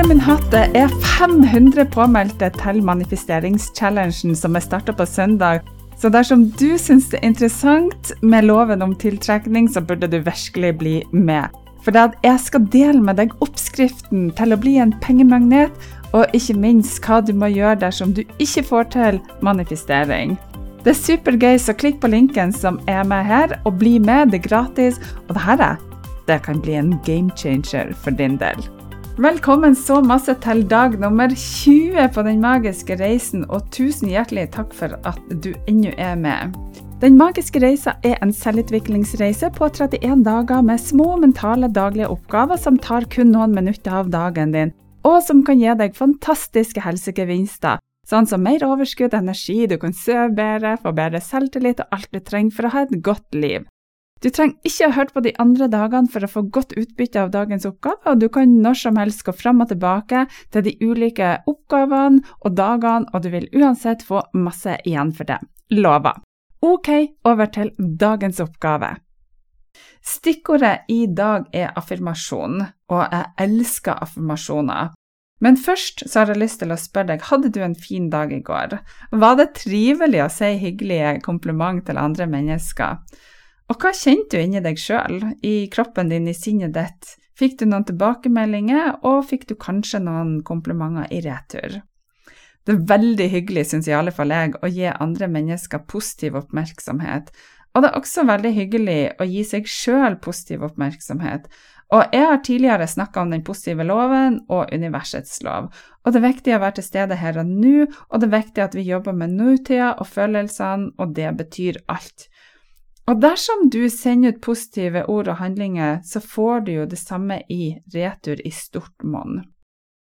Her er min hatt. Det er 500 påmeldte til manifesteringschallengen som er starta på søndag. Så dersom du syns det er interessant med loven om tiltrekning, så burde du virkelig bli med. For jeg skal dele med deg oppskriften til å bli en pengemagnet, og ikke minst hva du må gjøre dersom du ikke får til manifestering. Det er supergøy, så klikk på linken som er med her, og bli med. Det er gratis. Og det her det kan bli en game changer for din del. Velkommen så masse til dag nummer 20 på Den magiske reisen, og tusen hjertelig takk for at du ennå er med. Den magiske reisa er en selvutviklingsreise på 31 dager med små mentale daglige oppgaver som tar kun noen minutter av dagen din, og som kan gi deg fantastiske helsegevinster, sånn som mer overskudd, energi, du kan sove bedre, få bedre selvtillit og alt du trenger for å ha et godt liv. Du trenger ikke ha hørt på de andre dagene for å få godt utbytte av dagens oppgave, og du kan når som helst gå fram og tilbake til de ulike oppgavene og dagene, og du vil uansett få masse igjen for det. Lover. Ok, over til dagens oppgave. Stikkordet i dag er affirmasjon, og jeg elsker affirmasjoner. Men først så har jeg lyst til å spørre deg, hadde du en fin dag i går? Var det trivelig å si hyggelige kompliment til andre mennesker? Og hva kjente du inni deg sjøl, i kroppen din, i sinnet ditt? Fikk du noen tilbakemeldinger, og fikk du kanskje noen komplimenter i retur? Det er veldig hyggelig, syns i alle fall jeg, å gi andre mennesker positiv oppmerksomhet. Og det er også veldig hyggelig å gi seg sjøl positiv oppmerksomhet. Og jeg har tidligere snakka om den positive loven og universets lov. Og det er viktig å være til stede her og nå, og det er viktig at vi jobber med nåtida og følelsene, og det betyr alt. Og dersom du sender ut positive ord og handlinger, så får du jo det samme i retur i stort monn.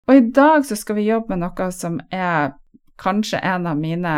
Og i dag så skal vi jobbe med noe som er kanskje en av mine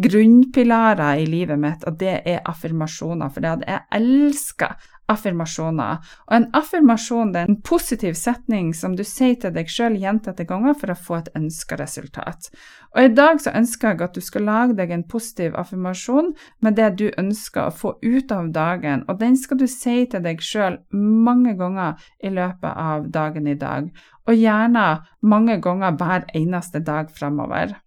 grunnpilarer i livet mitt, og det er affirmasjoner. For jeg elsker affirmasjoner. Og en affirmasjon er en positiv setning som du sier til deg sjøl gjentatte ganger for å få et ønska resultat. Og i dag så ønsker jeg at du skal lage deg en positiv affirmasjon med det du ønsker å få ut av dagen, og den skal du si til deg sjøl mange ganger i løpet av dagen i dag, og gjerne mange ganger hver eneste dag framover.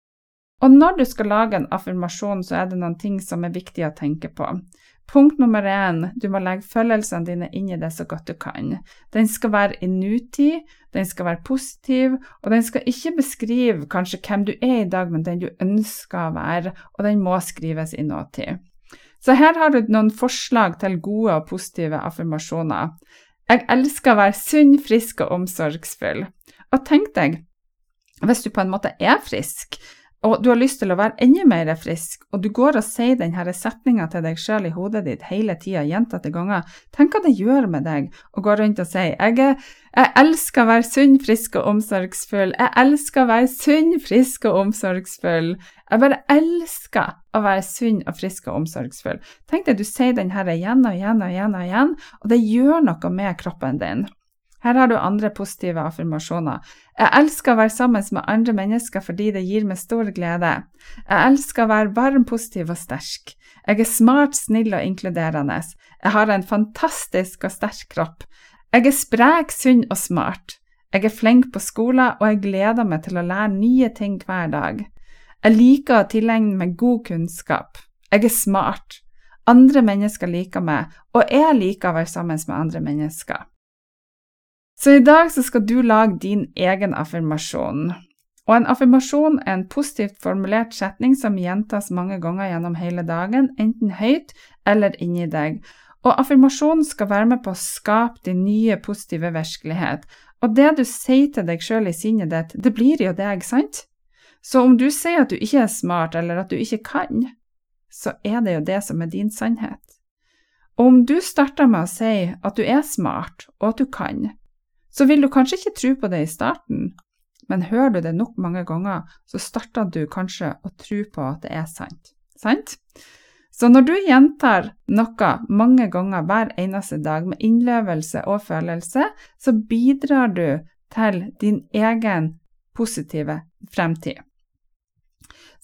Og når du skal lage en affirmasjon, så er det noen ting som er viktig å tenke på. Punkt nummer én, du må legge følelsene dine inn i det så godt du kan. Den skal være i nutid, den skal være positiv, og den skal ikke beskrive kanskje hvem du er i dag, men den du ønsker å være, og den må skrives i nåtid. Så her har du noen forslag til gode og positive affirmasjoner. Jeg elsker å være sunn, frisk og omsorgsfull. Og tenk deg, hvis du på en måte er frisk, og du har lyst til å være enda mer frisk, og du går og sier denne setninga til deg sjøl i hodet ditt hele tida, gjentatte ganger, tenk hva det gjør med deg å gå rundt og si jeg, jeg elsker å være sunn, frisk og omsorgsfull, jeg elsker å være sunn, frisk og omsorgsfull, jeg bare elsker å være sunn og frisk og omsorgsfull. Tenk deg du sier denne igjen og igjen og igjen og igjen, og det gjør noe med kroppen din. Her har du andre positive affirmasjoner. Jeg elsker å være sammen med andre mennesker fordi det gir meg stor glede. Jeg elsker å være varm, positiv og sterk. Jeg er smart, snill og inkluderende. Jeg har en fantastisk og sterk kropp. Jeg er sprek, sunn og smart. Jeg er flink på skolen, og jeg gleder meg til å lære nye ting hver dag. Jeg liker å tilegne meg god kunnskap. Jeg er smart. Andre mennesker liker meg, og jeg liker å være sammen med andre mennesker. Så i dag så skal du lage din egen affirmasjon. Og en affirmasjon er en positivt formulert setning som gjentas mange ganger gjennom hele dagen, enten høyt eller inni deg. Og affirmasjonen skal være med på å skape din nye, positive virkelighet. Og det du sier til deg sjøl i sinnet ditt, det blir jo deg, sant? Så om du sier at du ikke er smart, eller at du ikke kan, så er det jo det som er din sannhet. Og om du starter med å si at du er smart, og at du kan, så vil du kanskje ikke tro på det i starten, men hører du det nok mange ganger, så starter du kanskje å tro på at det er sant. Sant? Så når du gjentar noe mange ganger hver eneste dag med innlevelse og følelse, så bidrar du til din egen positive fremtid.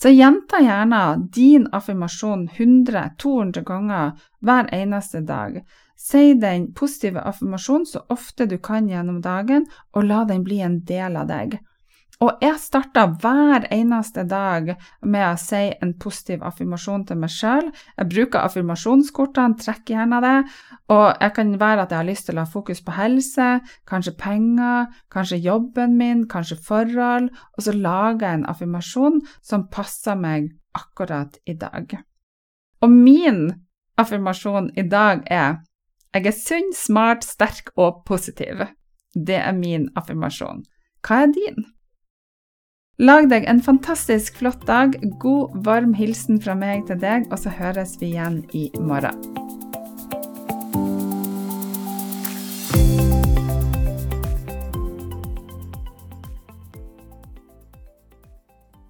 Så gjenta gjerne din affirmasjon 100-200 ganger hver eneste dag. Si den positive affirmasjonen så ofte du kan gjennom dagen, og la den bli en del av deg. Og jeg starter hver eneste dag med å si en positiv affirmasjon til meg sjøl. Jeg bruker affirmasjonskortene, trekker gjerne det. Og jeg kan være at jeg har lyst til å ha fokus på helse, kanskje penger, kanskje jobben min, kanskje forhold. Og så lager jeg en affirmasjon som passer meg akkurat i dag. Og min affirmasjon i dag er jeg er sunn, smart, sterk og positiv. Det er min affirmasjon. Hva er din? Lag deg en fantastisk flott dag. God, varm hilsen fra meg til deg, og så høres vi igjen i morgen.